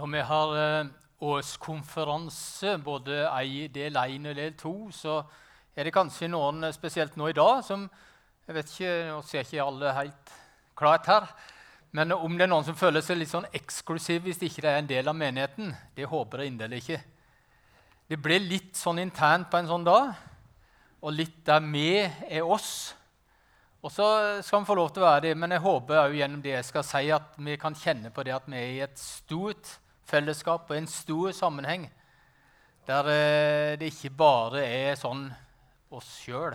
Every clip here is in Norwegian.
Når vi har eh, årskonferanse, både ei del én og del to, så er det kanskje noen, eh, spesielt nå i dag, som jeg vet ikke, Nå ser ikke alle helt klart her. Men om det er noen som føler seg litt sånn eksklusiv hvis ikke det er en del av menigheten, det håper jeg inderlig ikke. Det blir litt sånn internt på en sånn dag, og litt der vi er oss. Og så skal vi få lov til å være det, men jeg håper også gjennom det jeg skal si, at vi kan kjenne på det at vi er i et stort fellesskap og en stor sammenheng der eh, det ikke bare er sånn oss sjøl.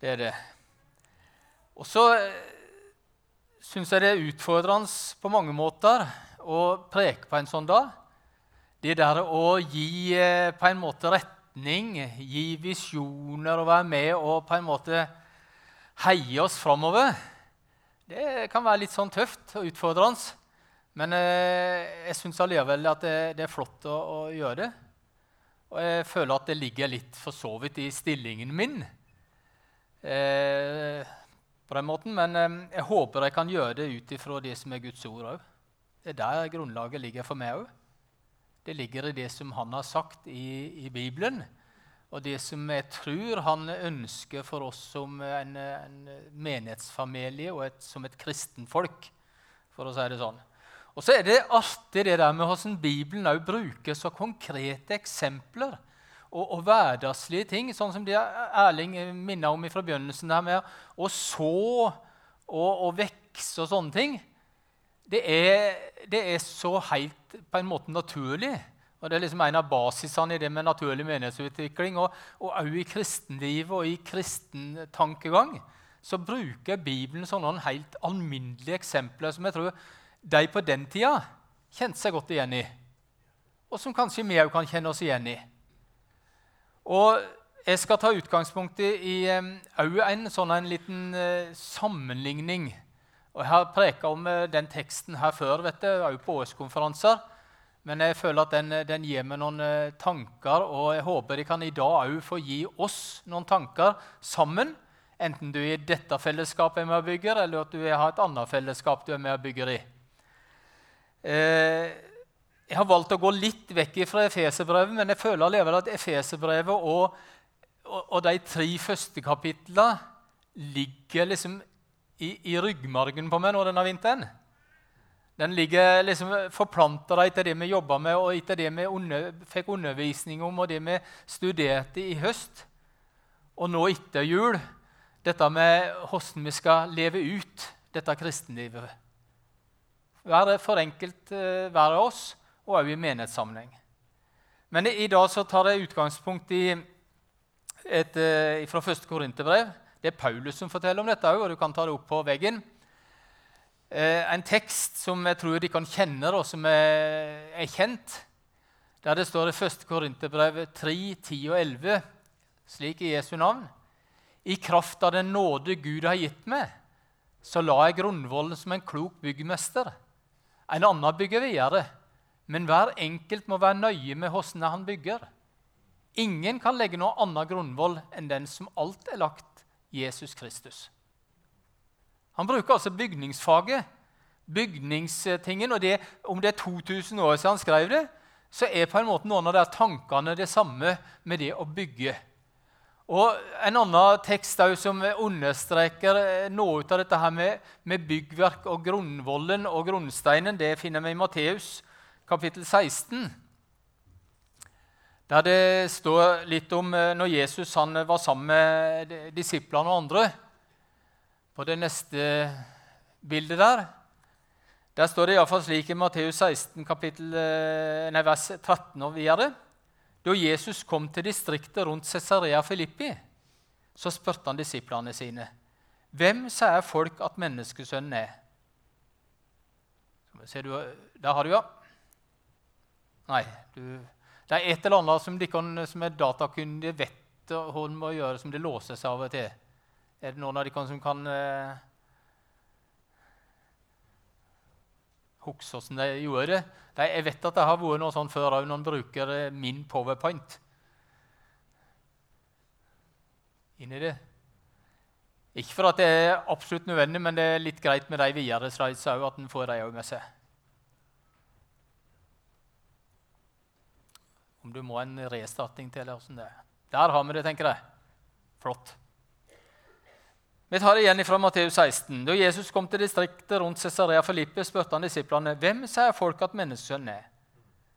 Det er det. Og så eh, syns jeg det er utfordrende på mange måter å preke på en sånn dag. Det der å gi eh, på en måte retning, gi visjoner og være med og på en måte heie oss framover, det kan være litt sånn tøft og utfordrende. Men eh, jeg syns allikevel at det, det, er flott å, å, gjøre det. Og jeg føler at det ligger litt for så vidt i stillingen min. Eh, på den måten, Men eh, jeg håper jeg kan gjøre det ut ifra det som er Guds ord òg. Det er der grunnlaget ligger for meg òg. Det ligger i det som han har sagt i, i Bibelen og det som jeg tror han ønsker for oss som en, en menighetsfamilie og et, som et kristenfolk, for å si det sånn. Og så er det artig det der med hvordan Bibelen også bruker så konkrete eksempler og, og hverdagslige ting, sånn som det Erling minner om fra begynnelsen, der med å så og, og vekse og sånne ting. Det er, det er så helt på en måte naturlig. Og Det er liksom en av basisene i det med naturlig menighetsutvikling. Og også i kristenlivet og i kristen tankegang så bruker Bibelen sånne helt alminnelige eksempler som jeg tror de på den tida kjente seg godt igjen i, og som kanskje vi òg kan kjenne oss igjen i. Og Jeg skal ta utgangspunkt i òg en sånn en liten uh, sammenligning. Og Jeg har preka om uh, den teksten her før, vet du, òg på årskonferanser. Men jeg føler at den, den gir meg noen tanker, og jeg håper de kan i dag òg få gi oss noen tanker sammen. Enten du er i dette fellesskapet er med og bygger, eller at du har et annet fellesskap du er med og bygger i. Uh, jeg har valgt å gå litt vekk fra Efeserbrevet, men jeg føler allikevel at Efeserbrevet og, og, og, de tre første kapitlene ligger liksom i, i ryggmargen på meg nå denne vinteren. Den ligger liksom forplanta etter det vi jobba med, og etter det vi under, fikk undervisning om, og det vi studerte i høst. Og nå etter jul dette med hvordan vi skal leve ut dette kristenlivet. Være for enkelt eh, hver av oss, og òg i menighetssammenheng. Men i dag så tar jeg utgangspunkt i et, eh, fra første Korinterbrev. Det er Paulus som forteller om dette òg, og du kan ta det opp på veggen. Eh, en tekst som jeg tror de kan kjenne, og som er, er kjent. Der det står i 1. Korinterbrev 3, 10 og 11, slik i Jesu navn. I kraft av den nåde Gud har gitt meg, så la jeg grunnvollen som en klok byggmester. En annen bygger videre, men hver enkelt må være nøye med hvordan han bygger. Ingen kan legge noe annet grunnvoll enn den som alt er lagt, Jesus Kristus. Han bruker altså bygningsfaget, bygningstingen. og det, Om det er 2000 år siden han skrev det, så er på en måte noen av de tankene det samme med det å bygge. Og En annen tekst som understreker eh, noe av dette her med, med byggverk og grunnvollen og grunnsteinen, det finner vi i Matteus kapittel 16. Der det står litt om eh, når Jesus var sammen med disiplene og andre. På det neste bildet der der står det iallfall slik i Matteus 16, kapittel, eh, nei, vers 13 og videre. Da Jesus kom til distriktet rundt Cesarea Filippi, så spurte han disiplene sine. Hvem sier folk at menneskesønnen er? Ser du, Der har du, ja. Nei, du, det er et eller annet som de kan, som er datakyndige vet hva de må gjøre, som det låser seg av og til. Er det noen av dere som kan eh, huske hvordan de gjorde det. Jeg vet at det har vært noe sånn før òg, når en bruker eh, min powerpoint inni det. Ikke for at det er absolutt nødvendig, men det er litt greit med de videre slidesa òg, at en får de òg med seg. Om du må en restarting til, eller åssen det er. Der har vi det, tenker jeg. Flott. Vi tar det igjen fra Matteus 16. Da Jesus kom til distriktet rundt Cesarea Filippe, spurte han disiplene hvem sier folk at menneskesønnen er.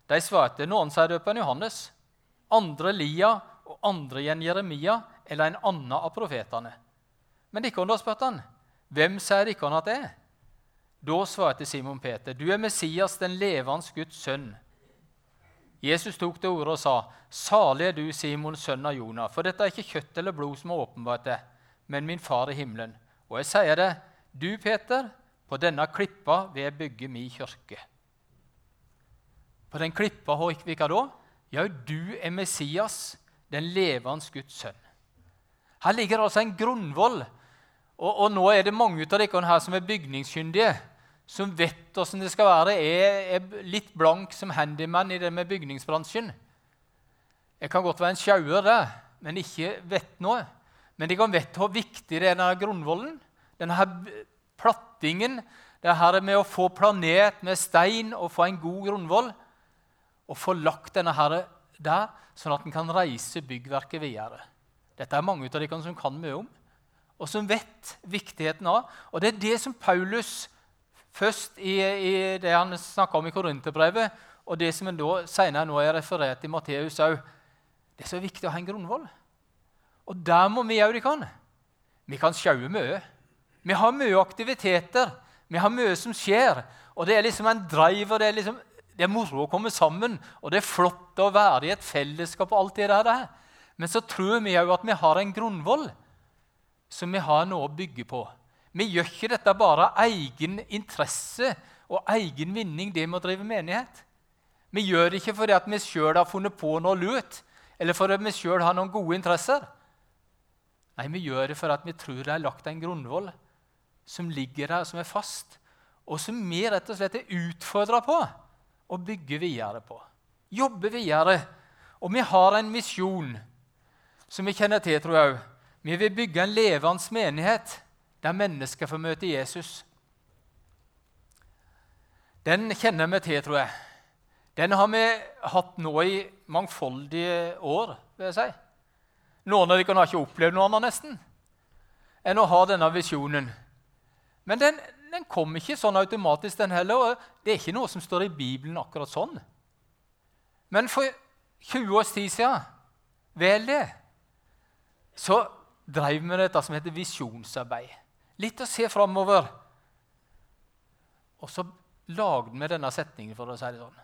De svarte noen sier døperen Johannes, andre Lia og andre igjen Jeremia eller en annen av profetene. Men dere da spurte han, hvem sier dere at det er? Da svarte Simon Peter, du er Messias, den levende Guds sønn. Jesus tok til orde og sa, salig er du, Simon, sønn av Jonah, for dette er ikke kjøtt eller blod som har åpenbart det, men min far i himmelen. Og jeg sier det, du, Peter, på denne klippa vil jeg bygge min kirke. På den klippa, hva da? Ja, du er Messias, den levende Guds sønn. Her ligger altså en grunnvoll. Og, og nå er det mange av dere her som er bygningskyndige som vet åssen det skal være, Jeg er litt blank som handyman i det med bygningsbransjen. Jeg kan godt være en sjauer, der, men ikke vet noe. Men de kan vite hvor viktig det er denne grunnvollen. Denne plattingen, det her med å få planet med stein og få en god grunnvoll. Og få lagt denne her der, sånn at en kan reise byggverket videre. Dette er mange av dere som kan mye om, og som vet viktigheten av. Og det er det som Paulus Først i, i det han snakka om i Korinterbrevet, og det som en da senere nå er referert i Matteus òg. Det er så viktig å ha en grunnvoll. Og der må vi gjøre det vi kan. Vi kan sjaue mye. Vi har mye aktiviteter. Vi har mye som skjer. Og det er liksom en drive, og det er, liksom, det er moro å komme sammen. Og det er flott å være i et fellesskap og alt det der. Men så tror vi òg at vi har en grunnvoll som vi har noe å bygge på. Vi gjør ikke dette bare av egen interesse og egen vinning, det med å drive menighet. Vi gjør det ikke fordi vi sjøl har funnet på noe lurt, eller fordi vi sjøl har noen gode interesser. Nei, vi gjør det for at vi tror det er lagt en grunnvoll som ligger der, som er fast, og som vi rett og slett er utfordra på å bygge videre på. Jobbe videre. Og vi har en misjon som vi kjenner til, tror jeg òg. Vi vil bygge en levende menighet der mennesker får møte Jesus. Den kjenner vi til, tror jeg. Den har vi hatt nå i mangfoldige år. vil jeg si. Noen av dere har ikke opplevd noe annet nesten enn å ha denne visjonen. Men den, den kom ikke sånn automatisk, den heller. og Det er ikke noe som står i Bibelen akkurat sånn. Men for 20 års tid siden, vel det, så drev vi med dette som heter visjonsarbeid. Litt å se framover. Og så lagde vi denne setningen, for å si det sånn.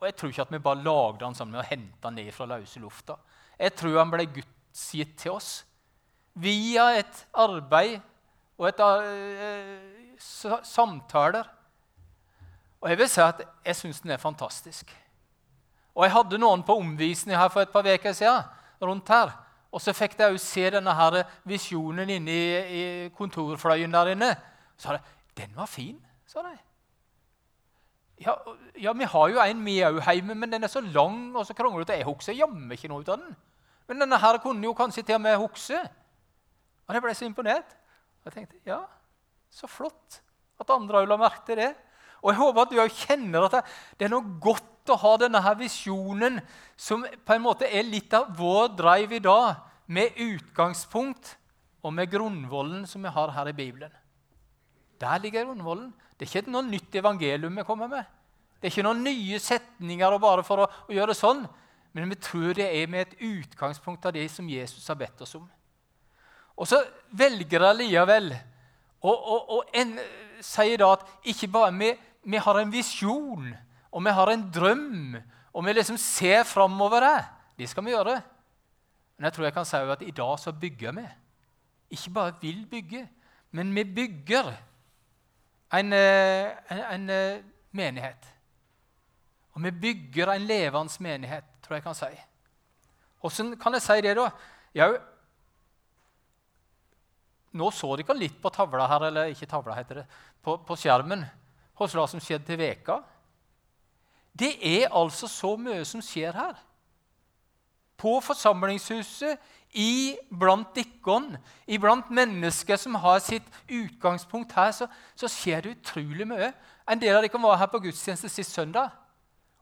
Og jeg tror ikke at vi bare lagde den sånn med å hente den ned fra løse lufta. Jeg tror han ble gudsgitt til oss via et arbeid og et uh, samtaler. Og jeg vil si at jeg syns den er fantastisk. Og jeg hadde noen på omvisning her for et par uker siden rundt her. Og så fikk de òg se denne her visjonen inne i, i kontorfløyen der inne. Så sa de 'Den var fin', sa de. Ja, ja, vi har jo en vi òg hjemme, men den er så lang og så kronglete. Jeg husker jammen ikke noe ut av den. Men denne her kunne jo kanskje til og med huske. Og jeg ble så imponert. Og jeg tenkte ja, så flott at andre òg la merke til det. Og jeg håper at du òg kjenner at det er noe godt å ha denne her visjonen som på en måte er litt av vår drive i dag, med utgangspunkt og med grunnvollen som vi har her i Bibelen. Der ligger grunnvollen. Det er ikke noe nytt evangelium vi kommer med. Det er ikke noen nye setninger bare for å, å gjøre sånn. Men vi tror det er med et utgangspunkt av det som Jesus har bedt oss om. Og så velger de likevel og, og, og en, sier da at ikke bare vi, vi har en visjon og vi har en drøm, og vi liksom ser framover det. Det skal vi gjøre. Men jeg tror jeg kan si at i dag så bygger vi. Ikke bare vil bygge, men vi bygger en, eh, en, en eh, menighet. Og vi bygger en levende menighet, tror jeg kan si. Hvordan kan jeg si det, da? Jau, nå så dere litt på tavla her, eller ikke tavla, heter det, på, på skjermen hva som skjedde til veka. Det er altså så mye som skjer her. På forsamlingshuset, iblant dere, iblant mennesker som har sitt utgangspunkt her, så, så, skjer det utrolig mye. En del av dere var her på gudstjeneste sist søndag.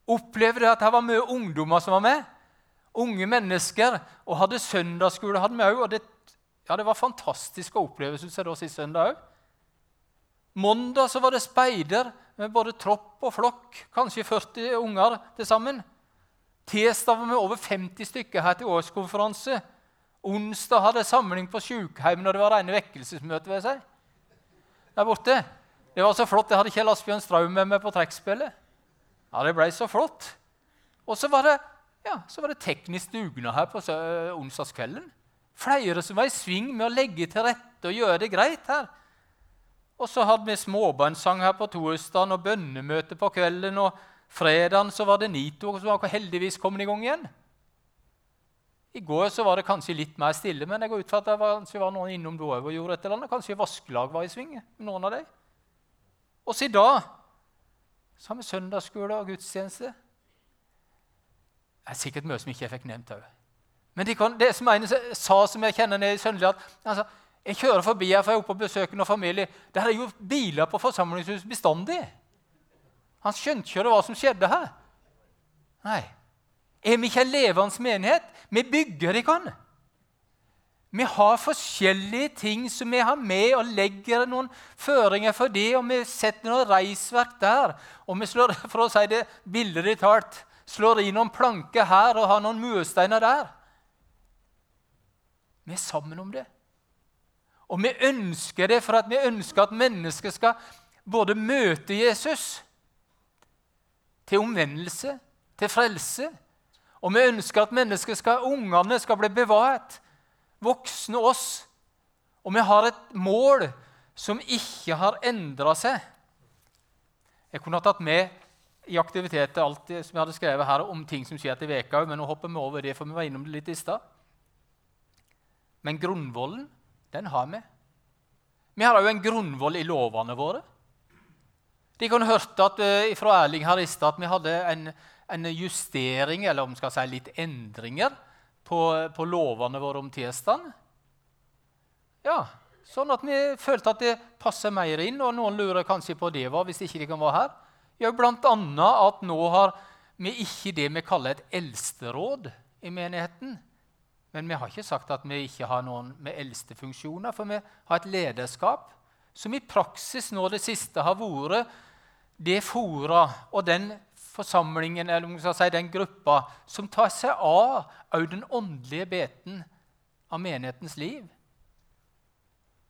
Opplevde at det var mye ungdommer som var med. Unge mennesker. Og hadde søndagsskole hadde vi òg. Og det, ja, det var fantastisk å oppleve synes jeg, da sist søndag òg. Mandag var det speider med både tropp og flokk. Kanskje 40 unger til sammen. Tirsdag var vi over 50 stykker her til årskonferanse. Onsdag hadde samling på sykehjem når det var rene vekkelsesmøte. ved seg. Der borte. Det var så flott. Jeg hadde Kjell Asbjørn Straum med meg på trekkspillet. Ja, det ble så flott. Og så var det, ja, så var det teknisk dugnad her på onsdagskvelden. Flere som var i sving med å legge til rette og gjøre det greit her. Og så hadde vi småbarnssang her på torsdagen og bønnemøte på kvelden. Og fredagen så var det Nito som var heldigvis kommet i gang igjen. I går så var det kanskje litt mer stille, men jeg går ut fra at det var, var noen innom da og gjorde et eller annet. Kanskje vaskelag var i sving. noen av dem. Og så i dag så har søndagsskole og gudstjeneste. Det er sikkert mye som ikke jeg fikk nevnt òg. Men de kan, det som en sa som jeg kjenner nede i Søndelag altså, Jeg kjører forbi her for jeg er oppe og besøker noen familie. Der er jo biler på forsamlingshus bestandig. Han skjønte ikke hva som skjedde her. Nei. Er vi ikke en levende menighet? Vi bygger ikke den. Vi har forskjellige ting som vi har med, og legger noen føringer for det. Og vi setter noen reisverk der. Og vi slår for å si det billedlig talt, slår i noen planker her og har noen mursteiner der. Vi er sammen om det. Og vi ønsker det for at vi ønsker at mennesker skal både møte Jesus til omvendelse, til frelse. Og vi ønsker at mennesker skal, ungene skal bli bevart voksne oss. Og vi har et mål som ikke har endra seg. Jeg kunne ha tatt med i aktiviteter alt som jeg hadde skrevet her om ting som skjer til veka, men nå hopper vi over det, for vi var innom det litt i stad. Men grunnvollen, den har vi. Vi har òg en grunnvoll i lovene våre. De kan hørt at, uh, fra Erling her i stad at vi hadde en, en justering, eller om vi skal si litt endringer, på, på lovene våre om tirsdagen. Ja, sånn at vi følte at det passer mer inn, og noen lurer kanskje på det var, hvis ikke de kan være her. Ja, annet at nå har vi ikke det vi kaller et eldsteråd i menigheten. Men vi har ikke sagt at vi ikke har noen med eldstefunksjoner, for vi har et lederskap som i praksis nå det siste har vært det fora og den forsamlingen, eller om si den gruppa, som tar seg av òg den åndelige beten av menighetens liv.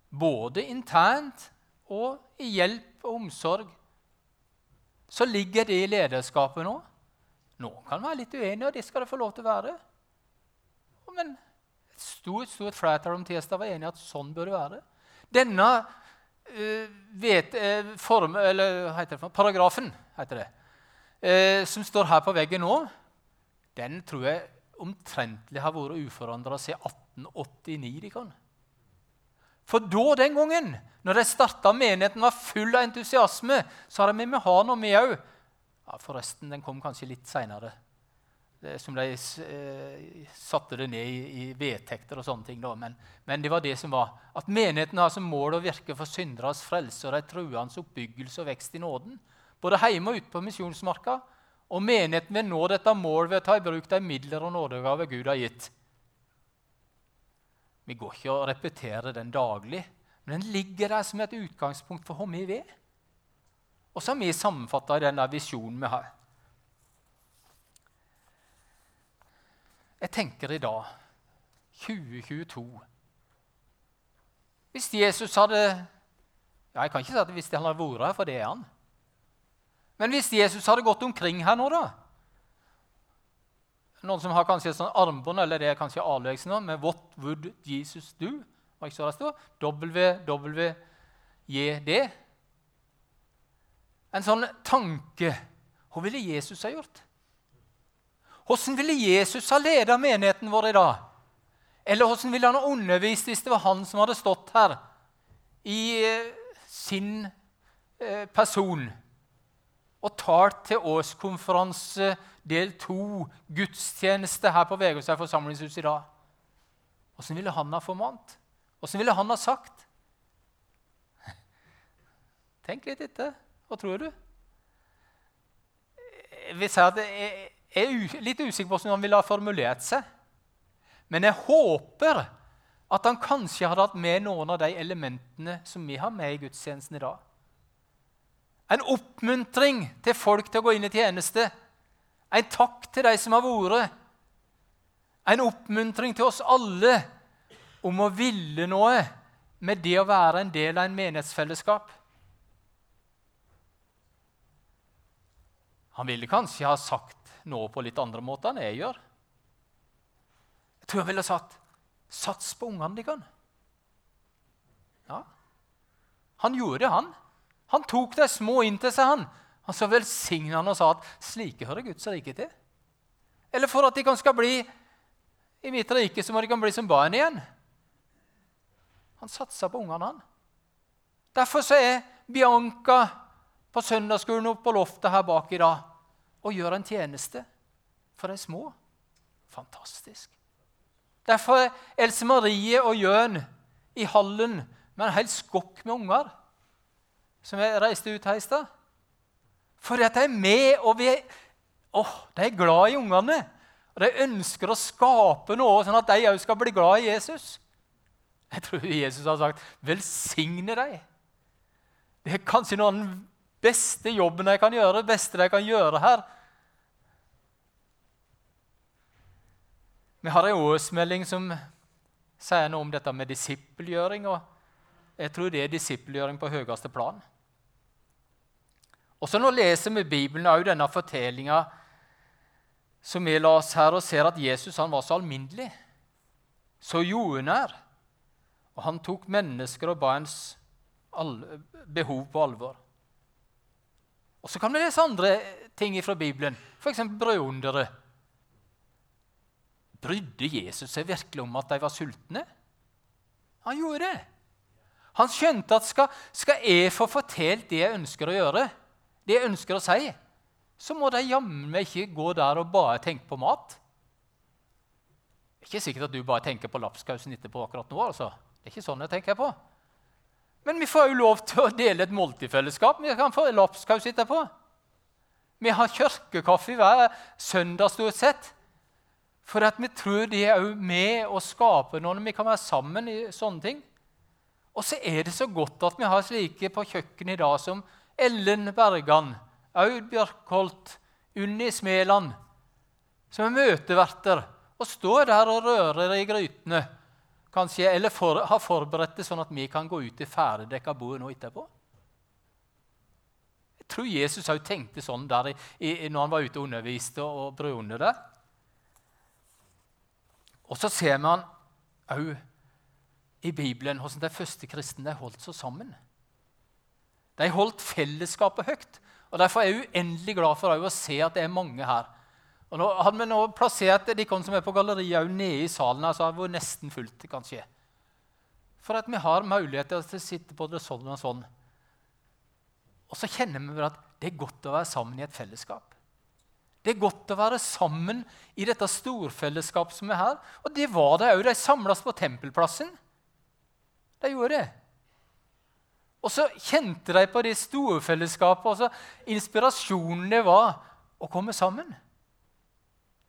Både internt og i hjelp og omsorg. Så ligger det i lederskapet nå. Noen kan være litt uenige, og det skal det få lov til å være. Men et stort, stort flertall om tirsdag var enig i at sånn bør det være. Denne uh, vet, uh, form, eller, heter det, paragrafen heter det, eh, som står her på veggen nå, den tror jeg omtrentlig har vært uforandra siden 1889. de kan. For da, den gangen, når de starta menigheten, var full av entusiasme, så hadde vi med han og vi òg. Ja, forresten, den kom kanskje litt seinere. Som de eh, satte det ned i, i vedtekter og sånne ting. Da. Men, men, det var det som var. At menigheten har som mål å virke for synderes frelse og de truende oppbyggelse og vekst i nåden både hjemme og ute på misjonsmarka. Og menigheten vil nå dette målet ved å ta i bruk de midler og nådegaver Gud har gitt. Vi går ikke og repeterer den daglig, men den ligger der som et utgangspunkt for hva vi vil. Og så har vi sammenfatta den visjonen vi har. Jeg tenker i dag, 2022 Hvis Jesus hadde ja, Jeg kan ikke si at hvis han hadde vært her, for det er han. Men hvis Jesus hadde gått omkring her nå, da Noen som har kanskje et sånt armbånd eller det er kanskje avleggelsen med 'What would Jesus do?' Var ikke så det stod? WWJD. En sånn tanke. Hva ville Jesus ha gjort? Hvordan ville Jesus ha ledet menigheten vår i dag? Eller hvordan ville han ha undervist hvis det var han som hadde stått her i eh, sin eh, person? Og talt til årskonferanse del to, gudstjeneste her på Vegårshei forsamlingshus i dag. Åssen ville han ha formant? Åssen ville han ha sagt? Tenk litt etter. Hva tror du? vil jeg er litt usikker på hvordan han ville ha formulert seg. Men jeg håper at han kanskje hadde hatt med noen av de elementene som vi har med i gudstjenesten i dag. En oppmuntring til folk til å gå inn i tjeneste. En takk til de som har vært. En oppmuntring til oss alle om å ville noe med det å være en del av en menighetsfellesskap. Han ville kanskje ha sagt noe på litt andre måter enn jeg gjør. Jeg tror han ville sagt 'Sats på ungene deres'. Ja. Han gjorde det, han. Han tok de små inn til seg. Han Han så velsigna han og sa at 'slike hører Guds rike til'. Eller for at de kan skal bli i mitt rike, så må de kan bli som barn igjen. Han satsa på ungene, han. Derfor så er Bianca på søndagsskolen oppe på loftet her bak i dag og gjør en tjeneste for de små. Fantastisk. Derfor er Else Marie og Jørn i hallen med en hel skokk med unger som jeg reiste ut her i stad. For at de er med, og vi oh, de er glad i ungene. Og de ønsker å skape noe, sånn at de òg skal bli glad i Jesus. Jeg tror Jesus har sagt 'velsigne deg'. Det er kanskje noe av den beste jobben jeg kan gjøre, det beste jeg kan gjøre her. Vi har en årsmelding som sier noe om dette med disippelgjøring. og Jeg tror det er disippelgjøring på høyeste plan. Og så Nå leser vi Bibelen òg denne fortellinga som vi la oss her og ser at Jesus han var så alminnelig, så jordnær. Og han tok mennesker og barns behov på alvor. Og Så kan vi lese andre ting fra Bibelen, f.eks. brødunderet. Brydde Jesus seg virkelig om at de var sultne? Han gjorde det. Han skjønte at skal, skal jeg få fortalt det jeg ønsker å gjøre, det jeg ønsker å si, så må de jammen meg ikke gå der og bare tenke på mat. Det er ikke sikkert at du bare tenker på lapskausen etterpå akkurat nå. altså. Det er ikke sånn jeg tenker på. Men vi får jo lov til å dele et måltidfellesskap. Vi kan få lapskaus etterpå. Vi har kirkekaffe hver søndag stort sett. For at vi tror det er med å skape noe når vi kan være sammen i sånne ting. Og så er det så godt at vi har slike på kjøkkenet i dag som Ellen Bergan, Aud Bjørkholt, Unni Smeland, som er møteverter og står der og rører i grytene. Kanskje, eller for, har forberedt det sånn at vi kan gå ut i ferdigdekka bord nå etterpå. Jeg tror Jesus òg tenkte sånn der i, i, når han var ute og underviste og brød under det. Og så ser man òg i Bibelen hvordan de første kristne holdt seg sammen. De holdt fellesskapet høyt. og Derfor er jeg uendelig glad for å se at det er mange her. Og nå Hadde vi nå plassert de som er på galleriet nede i salen, så hadde det vært nesten fullt. kanskje. For at vi har mulighet til å sitte på det sånn og sånn. Og så kjenner vi at det er godt å være sammen i et fellesskap. Det er godt å være sammen i dette storfellesskapet som er her. Og det var det òg. De samles på Tempelplassen. De gjorde det. Og så kjente de på det og så inspirasjonen det var å komme sammen.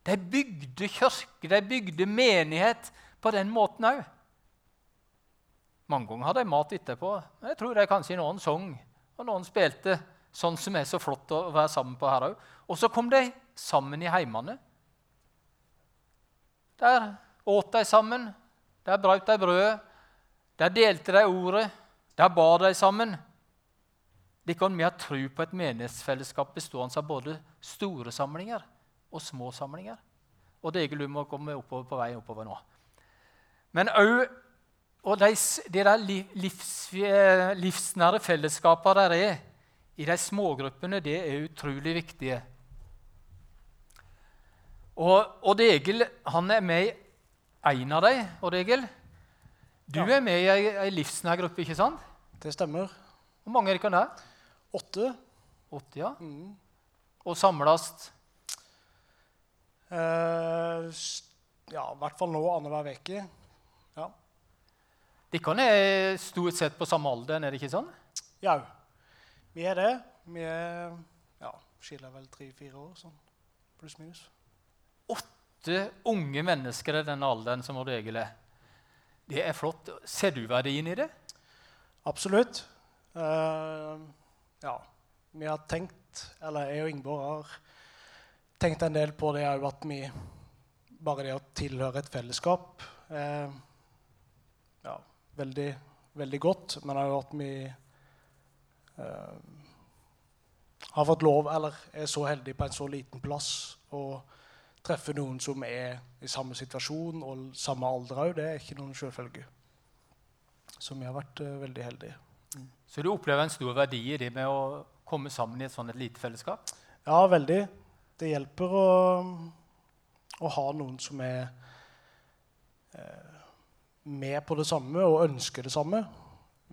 De bygde kirke, de bygde menighet på den måten òg. Mange ganger hadde de mat etterpå. Jeg tror de kanskje noen sang, og noen spilte sånn som er så flott å være sammen på her òg. Og så kom de sammen i heimene. Der åt de sammen, der brøt de brødet, der delte de ordet, der ba de sammen. Kan vi ha tro på et menighetsfellesskap bestående av både store samlinger og små samlinger. Og det du må komme oppover på vei oppover nå. Men òg og de, de der livs, livsnære fellesskapene der er i de smågruppene, det er utrolig viktige. Og Odd Egil han er med i en av dem. Odd Egil. Du er med i ei, livsnær gruppe, ikke sant? Det stemmer. Hvor mange er dere der? Åtte. Åtte, ja. Mm. Og samles? Eh, ja, i hvert fall nå annenhver uke. Ja. Dere er stort sett på samme alder, er det ikke sånn? Ja. Vi er det. Vi er ja, skiller vel tre-fire år, sånn pluss minus. Åtte unge mennesker i denne alderen som regel er. Det er flott. Ser du verdien i det? Absolutt. Uh, ja. Vi har tenkt, eller jeg og Ingeborg har tenkt en del på det òg at vi Bare det å tilhøre et fellesskap eh, ja, veldig, veldig godt. Men det er jo at vi eh, har fått lov, eller er så heldige på en så liten plass, å treffe noen som er i samme situasjon og samme alder òg. Det er ikke noen selvfølge. Så vi har vært uh, veldig heldige. Så du opplever en stor verdi i det med å komme sammen i et sånt et lite fellesskap? Ja, veldig. Det hjelper å, å ha noen som er eh, med på det samme og ønsker det samme.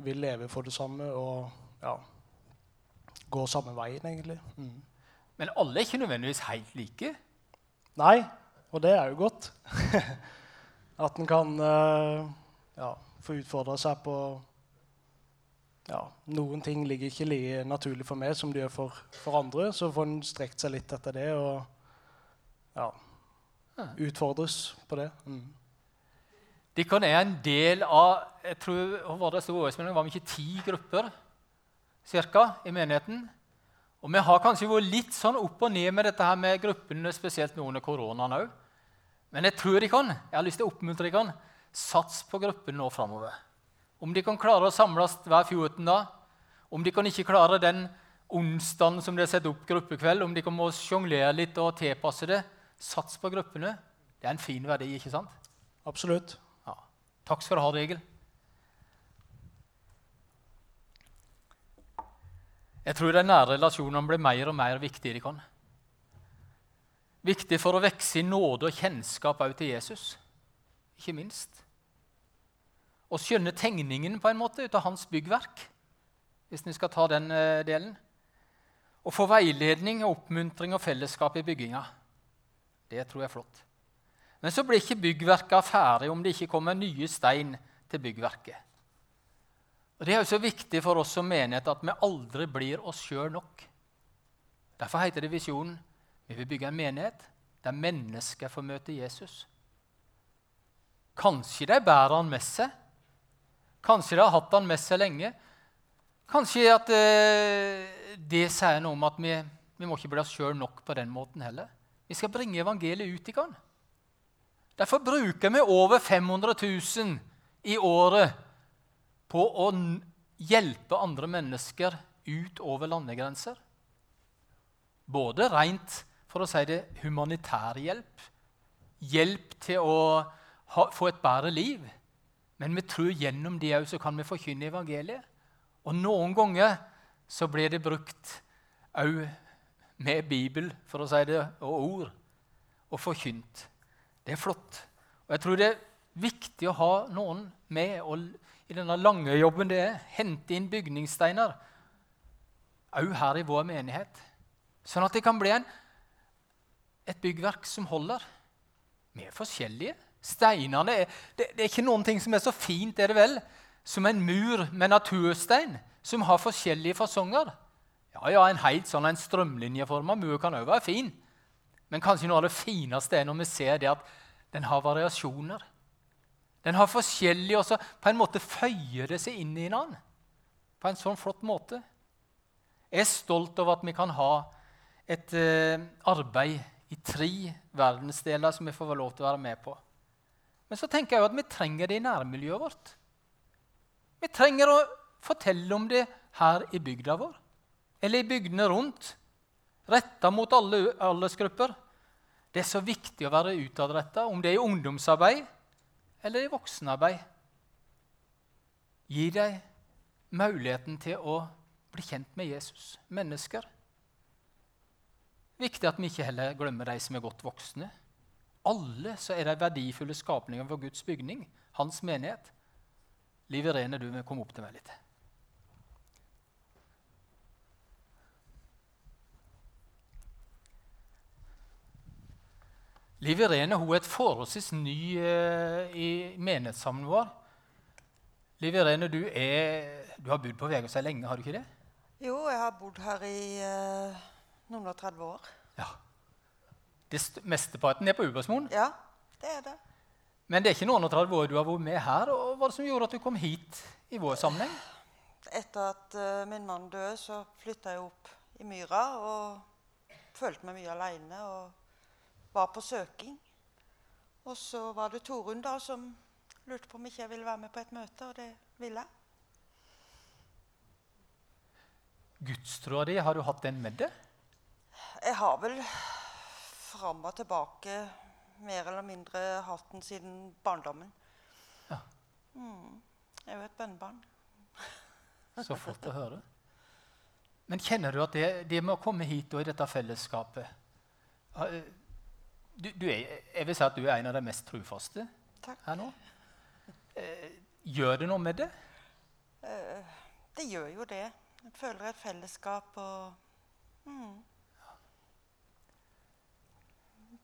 Vil leve for det samme og ja, gå samme veien, egentlig. Mm. Men alle er ikke nødvendigvis helt like? Nei, og det er jo godt. At en kan uh, ja, få utfordre seg på ja, Noen ting ligger ikke like naturlig for meg som det gjør for, for andre. Så får en strekt seg litt etter det og ja, utfordres på det. Mm. Dere er en del av jeg tror, var det, det var ikke ti grupper cirka, i menigheten. Og Vi har kanskje vært litt sånn opp og ned med dette her med gruppene, spesielt nå under koronaen òg. Men jeg tror de kan, jeg har lyst til å oppmuntre dere. Sats på gruppene nå framover. Om de kan klare å samles hver 14. dag, om de kan ikke klare den onsdagen som de har satt opp gruppekveld, om de kan må sjonglere litt og tilpasse det, sats på gruppene. Det er en fin verdi, ikke sant? Absolutt. Ja. Takk skal du ha, Regel. Jeg tror de nære relasjonene blir mer og mer viktige. de kan. Viktig for å vokse i nåde og kjennskap også til Jesus, ikke minst. Å skjønne tegningen på en måte ut av hans byggverk, hvis vi skal ta den eh, delen. Å få veiledning, og oppmuntring og fellesskap i bygginga. Det tror jeg er flott. Men så blir ikke byggverka ferdig om det ikke kommer nye stein til byggverket. Og Det er jo så viktig for oss som menighet at vi aldri blir oss sjøl nok. Derfor heter det visjonen vi vil bygge en menighet der mennesker får møte Jesus. Kanskje de bærer han med seg. Kanskje de har hatt han med seg lenge. Kanskje at eh, det sier noe om at vi, vi må ikke bli oss sjøl nok på den måten heller. Vi skal bringe evangeliet ut i kan. Derfor bruker vi over 500 000 i året på å hjelpe andre mennesker ut over landegrenser. Både rent for å si det, humanitær hjelp, hjelp til å ha, få et bedre liv. Men vi tror gjennom det òg kan vi forkynne evangeliet. Og noen ganger så blir det brukt òg med Bibel for å si det, og ord, og forkynt. Det er flott. Og jeg tror det er viktig å ha noen med og i denne lange jobben det er. Hente inn bygningssteiner. Òg her i vår menighet. Sånn at det kan bli en, et byggverk som holder. Vi er forskjellige. Steinene er, det, det, er ikke noen ting som er så fint, er det vel, som en mur med naturstein som har forskjellige fasonger. Ja, ja, En helt sånn en strømlinjeforma mur kan òg være fin. Men kanskje noe av det fineste er når vi ser det at den har variasjoner. Den har forskjellig, og så på en måte føyer det seg inn i hverandre på en sånn flott måte. Jeg er stolt over at vi kan ha et eh, arbeid i tre verdensdeler som vi får lov til å være med på. Men så tenker jeg jo at vi trenger det i nærmiljøet vårt. Vi trenger å fortelle om det her i bygda vår, eller i bygdene rundt, retta mot alle aldersgrupper. Det er så viktig å være utadretta, om det er i ungdomsarbeid eller i voksenarbeid. Gi deg muligheten til å bli kjent med Jesus, mennesker. Viktig at vi ikke heller glemmer de som er godt voksne. Alle så er de verdifulle skapninger for Guds bygning, hans menighet. Liv Irene, du må komme opp til meg litt. Liv Irene hun er et forholdsvis ny eh, i menighetssamlingen vår. Liv Irene, du, er, du har bodd på Vegårshei lenge, har du ikke det? Jo, jeg har bodd her i eh, Noen og 30 år. Ja. Det st- Mesteparten er på Ubersmoen. Ja, det er det. Men det er ikke noen og 30 år du har vært med her. og Hva var det som gjorde at du kom hit i vår sammenheng? Etter at uh, min mann døde, så flytta jeg opp i myra og følte meg mye aleine og var på søking. Og så var det Torunn da som lurte på om ikke jeg ville være med på et møte, og det ville jeg. Gudstroa di, har du hatt den med deg? Jeg har vel fram og tilbake mer eller mindre hatt den siden barndommen. Ja. Mm. Jeg er jo et bønnebarn. Så flott å høre. Men kjenner du at det, det med å komme hit og i dette fellesskapet eh, du, du er, Jeg vil si at du er en av de mest trufaste Takk. her nå. Eh, Gjør det noe med det? Eh, det gjør jo det. Jeg føler et fellesskap og mm.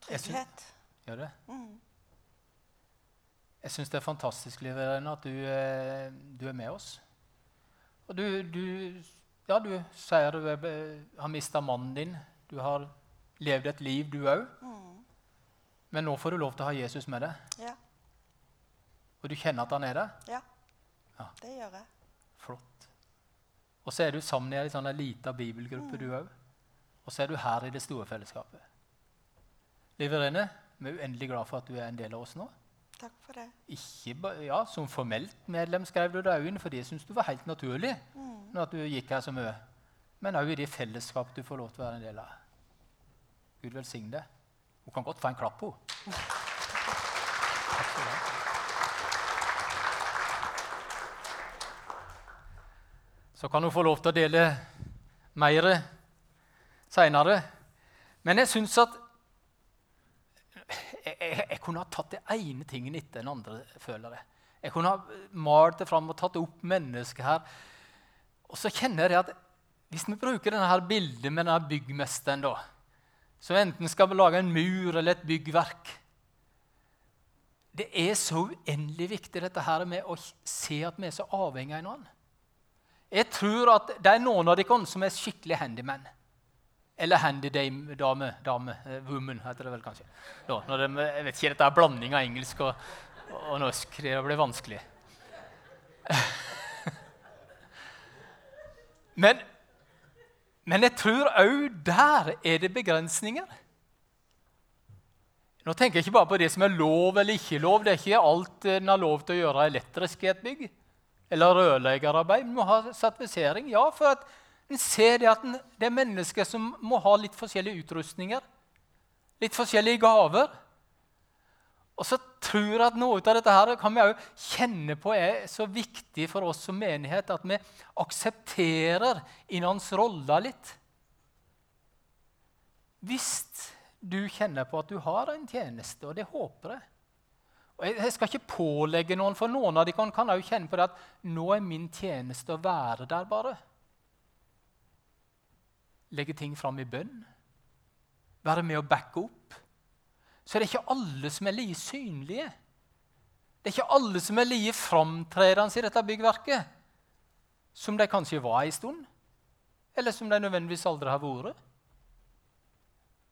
Trygghet. sy- Trygghet. Gjør det? Mm. Jeg syns det er fantastisk Liv Irene, at du, eh, du er med oss. Og du, du, ja, du sier du er, har mista mannen din. Du har levd et liv, du òg. Mm. Men nå får du lov til å ha Jesus med deg. Ja. Og du kjenner at han er der. ja. Ja. Det gjør jeg. Flott. Og så er du sammen i ei sånn lita bibelgruppe, du òg. Og så er du her i det store fellesskapet. Liv Irene, vi er uendelig glad for at du er en del av oss nå. Takk for det. Ikke ja, Som formelt medlem skrev du deg inn, for det syns du var helt naturlig. Mm. når du gikk her så mye. Men òg i det fellesskapet du får lov til å være en del av. Gud velsigne deg. Hun kan godt få en klapp, hun. Så kan hun få lov til å dele mer seinere. Men jeg syns at jeg, jeg, jeg kunne ha tatt det ene tingen etter den andre, føler jeg. Jeg kunne ha malt det fram og tatt opp mennesket her. Og så kjenner jeg at hvis vi bruker denne her bildet med denne byggmesteren, da, som enten skal lage en mur eller et byggverk Det er så uendelig viktig dette her med å se at vi er så avhengige av hverandre. Jeg tror at det er noen av dere som er skikkelig handyman. Eller handy-dame. Dame, dame, eh, woman, heter det vel kanskje. Da, de, jeg vet ikke, Dette er blanding av engelsk og, og norsk. Det blir vanskelig. Men, men jeg tror òg der er det begrensninger. Nå tenker jeg ikke bare på det som er lov eller ikke lov. Det er ikke alt en har lov til å gjøre elektrisk i et bygg. Eller rørleggerarbeid. En må ha sertifisering. Ja, for at en ser det at det er mennesker som må ha litt forskjellige utrustninger. Litt forskjellige gaver. Og så tror jeg at noe av dette her kan vi òg kjenne på er så viktig for oss som menighet at vi aksepterer hans roller litt. Hvis du kjenner på at du har en tjeneste, og det håper jeg og jeg, skal ikke pålegge noen, for noen av de kan, kan også kjenne på det at nå er min tjeneste å være der, bare. Legge ting fram i bønn. Være med å backe opp så er det ikke alle som er like synlige. Det er ikke alle som er like framtredende i dette byggverket som de kanskje var en stund, eller som de nødvendigvis aldri har vært.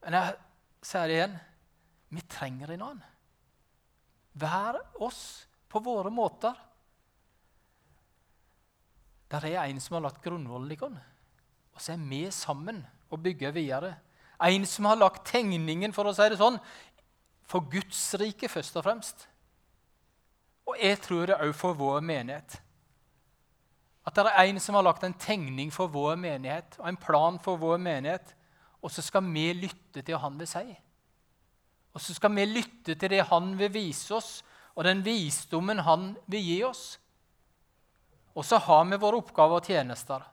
Men jeg sier det igjen vi trenger en annen. Hver oss på våre måter. Der er en som har lagt grunnvollen i oss, og så er vi sammen og bygger videre. En som har lagt tegningen for å si det sånn, for Guds rike først og fremst. Og jeg tror det òg for vår menighet. At det er en som har lagt en tegning for vår menighet og en plan for vår menighet. Og så skal vi lytte til han vil si. Og så skal vi lytte til det han vil vise oss, og den visdommen han vil gi oss. Og så har vi våre oppgaver og tjenester.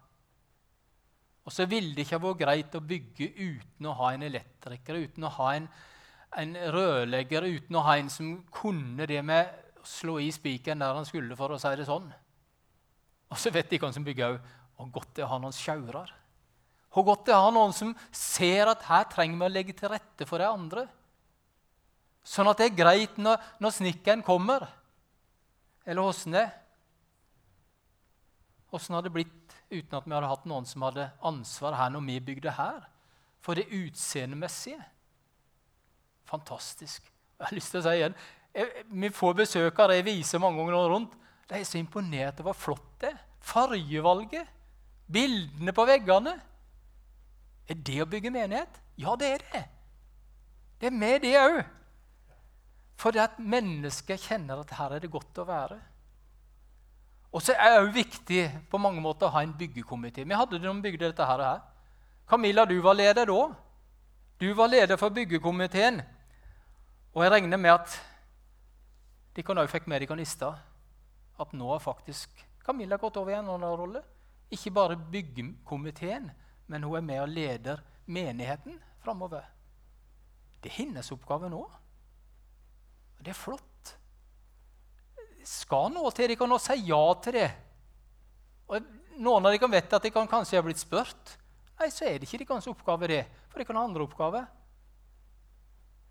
Og så ville det ikke vært greit å bygge uten å ha en elektriker, uten å ha en, en rørlegger, uten å ha en som kunne det med å slå i spikeren der han skulle, for å si det sånn. Og så vet de hvem som bygger òg. Hvor godt det er å ha noen sjaurer. Hvor godt det er å ha noen som ser at her trenger vi å legge til rette for de andre. Sånn at det er greit når, når snekkeren kommer. Eller åssen det. Åssen hadde det blitt uten at vi hadde hatt noen som hadde ansvar her når vi bygde her? for det utseendemessige. Fantastisk. Jeg har lyst til å si igjen, Vi får besøk av jeg viser mange ganger rundt. De er så imponert over hvor flott det. Fargevalget, bildene på veggene. Er det å bygge menighet? Ja, det er det. Det er med, det òg. Fordi at mennesker kjenner at her er det godt å være. Og så er det òg viktig på mange måter å ha en byggekomité. Vi hadde det når vi bygde dette her. Camilla, du var leder da. Du var leder for byggekomiteen. Og jeg regner med at de kan òg fikk med dere nista at nå har faktisk Camilla gått over i en annen rolle. Ikke bare byggekomiteen, men hun er med og leder menigheten framover. Det er hennes oppgave nå. Og det er flott. Skal nå til de kan nå si ja til det. Og Noen av dere vet at de kan kanskje ha blitt spurt. Nei, så er det ikke deres oppgave, det. For de kan ha andre oppgaver.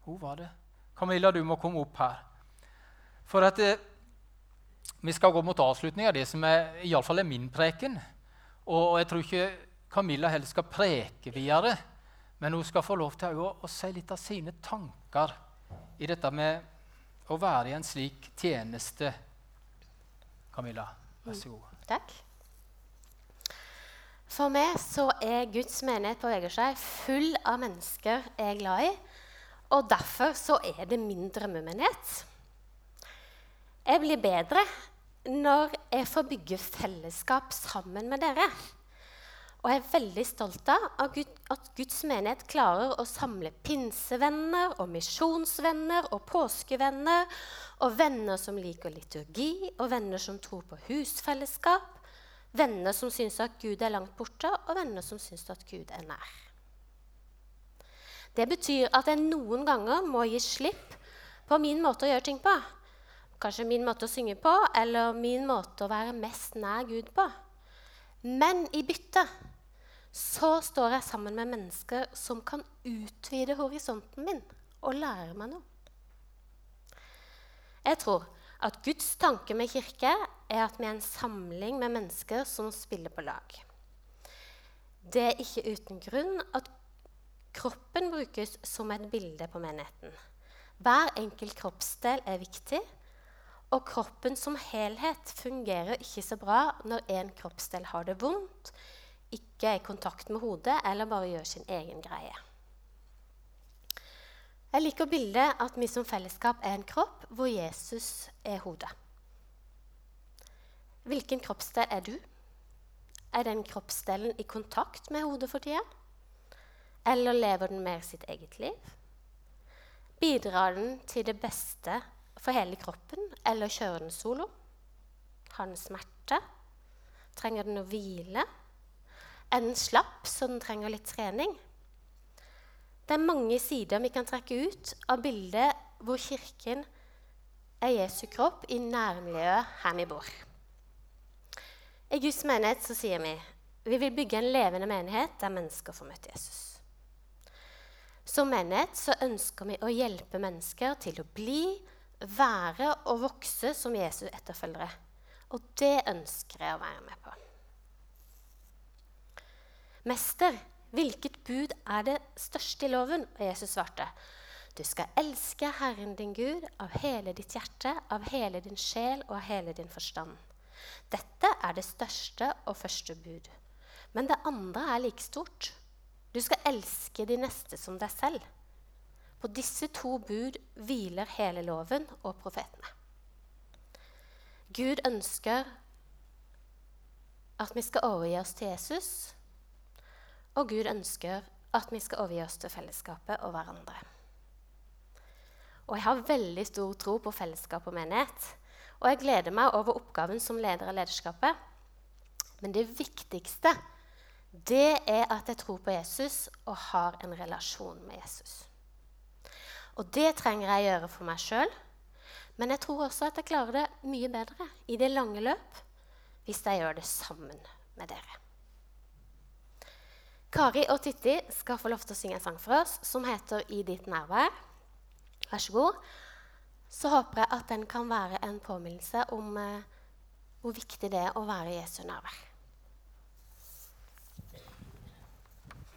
Hun var det. Camilla, du må komme opp her. For at eh, vi skal gå mot avslutning av det som er, fall er min preken. Og, og jeg tror ikke Camilla heller skal preke videre. Men hun skal få lov til å, å si litt av sine tanker i dette med å være i en slik tjeneste. Camilla, vær så god. Mm, takk. For meg så er Guds menighet på Vegårshei full av mennesker jeg er glad i. Og derfor så er det min drømmemenighet. Jeg blir bedre når jeg får bygge fellesskap sammen med dere. Og jeg er veldig stolt av at Guds menighet klarer å samle pinsevenner og misjonsvenner og påskevenner og venner som liker liturgi, og venner som tror på husfellesskap, venner som syns at Gud er langt borte, og venner som syns at Gud er nær. Det betyr at jeg noen ganger må gi slipp på min måte å gjøre ting på. Kanskje min måte å synge på, eller min måte å være mest nær Gud på. Men i bytte så står jeg sammen med mennesker som kan utvide horisonten min og lære meg noe. Jeg tror at Guds tanke med kirke er at vi er en samling med mennesker som spiller på lag. Det er ikke uten grunn at kroppen brukes som et bilde på menigheten. Hver enkelt kroppsdel er viktig, og kroppen som helhet fungerer ikke så bra når en kroppsdel har det vondt, ikke er i kontakt med hodet eller bare gjør sin egen greie. Jeg liker bildet at vi som fellesskap er en kropp hvor Jesus er hodet. Hvilken kroppsdel er du? Er den kroppsdelen i kontakt med hodet for tida? Eller lever den mer sitt eget liv? Bidrar den til det beste for hele kroppen, eller kjører den solo? Har den smerte? Trenger den å hvile? Er den slapp, så den trenger litt trening? Det er mange sider vi kan trekke ut av bildet hvor Kirken er Jesu kropp i nærmiljøet her vi bor. I Guds menighet så sier vi vi vil bygge en levende menighet der mennesker får møte Jesus. Som menighet så ønsker vi å hjelpe mennesker til å bli, være og vokse som Jesus etterfølgere. Og det ønsker jeg å være med på. Mester, hvilket bud er det største i loven? Og Jesus svarte, du skal elske Herren din Gud av hele ditt hjerte, av hele din sjel og av hele din forstand. Dette er det største og første bud. Men det andre er like stort. Du skal elske de neste som deg selv. På disse to bud hviler hele loven og profetene. Gud ønsker at vi skal overgi oss til Jesus og Gud ønsker at vi skal overgi oss til fellesskapet og hverandre. Og jeg har veldig stor tro på fellesskap og menighet. Og jeg gleder meg over oppgaven som leder av lederskapet. Men det viktigste det er at jeg tror på Jesus og har en relasjon med Jesus. Og det trenger jeg gjøre for meg sjøl. Men jeg tror også at jeg klarer det mye bedre i det lange løp hvis jeg gjør det sammen med dere. Kari og Titti skal få lov til å synge en sang for oss som heter 'I ditt nærvær'. Vær så god. Så håper jeg at den kan være en påminnelse om eh, hvor viktig det er å være i Jesu nærvær.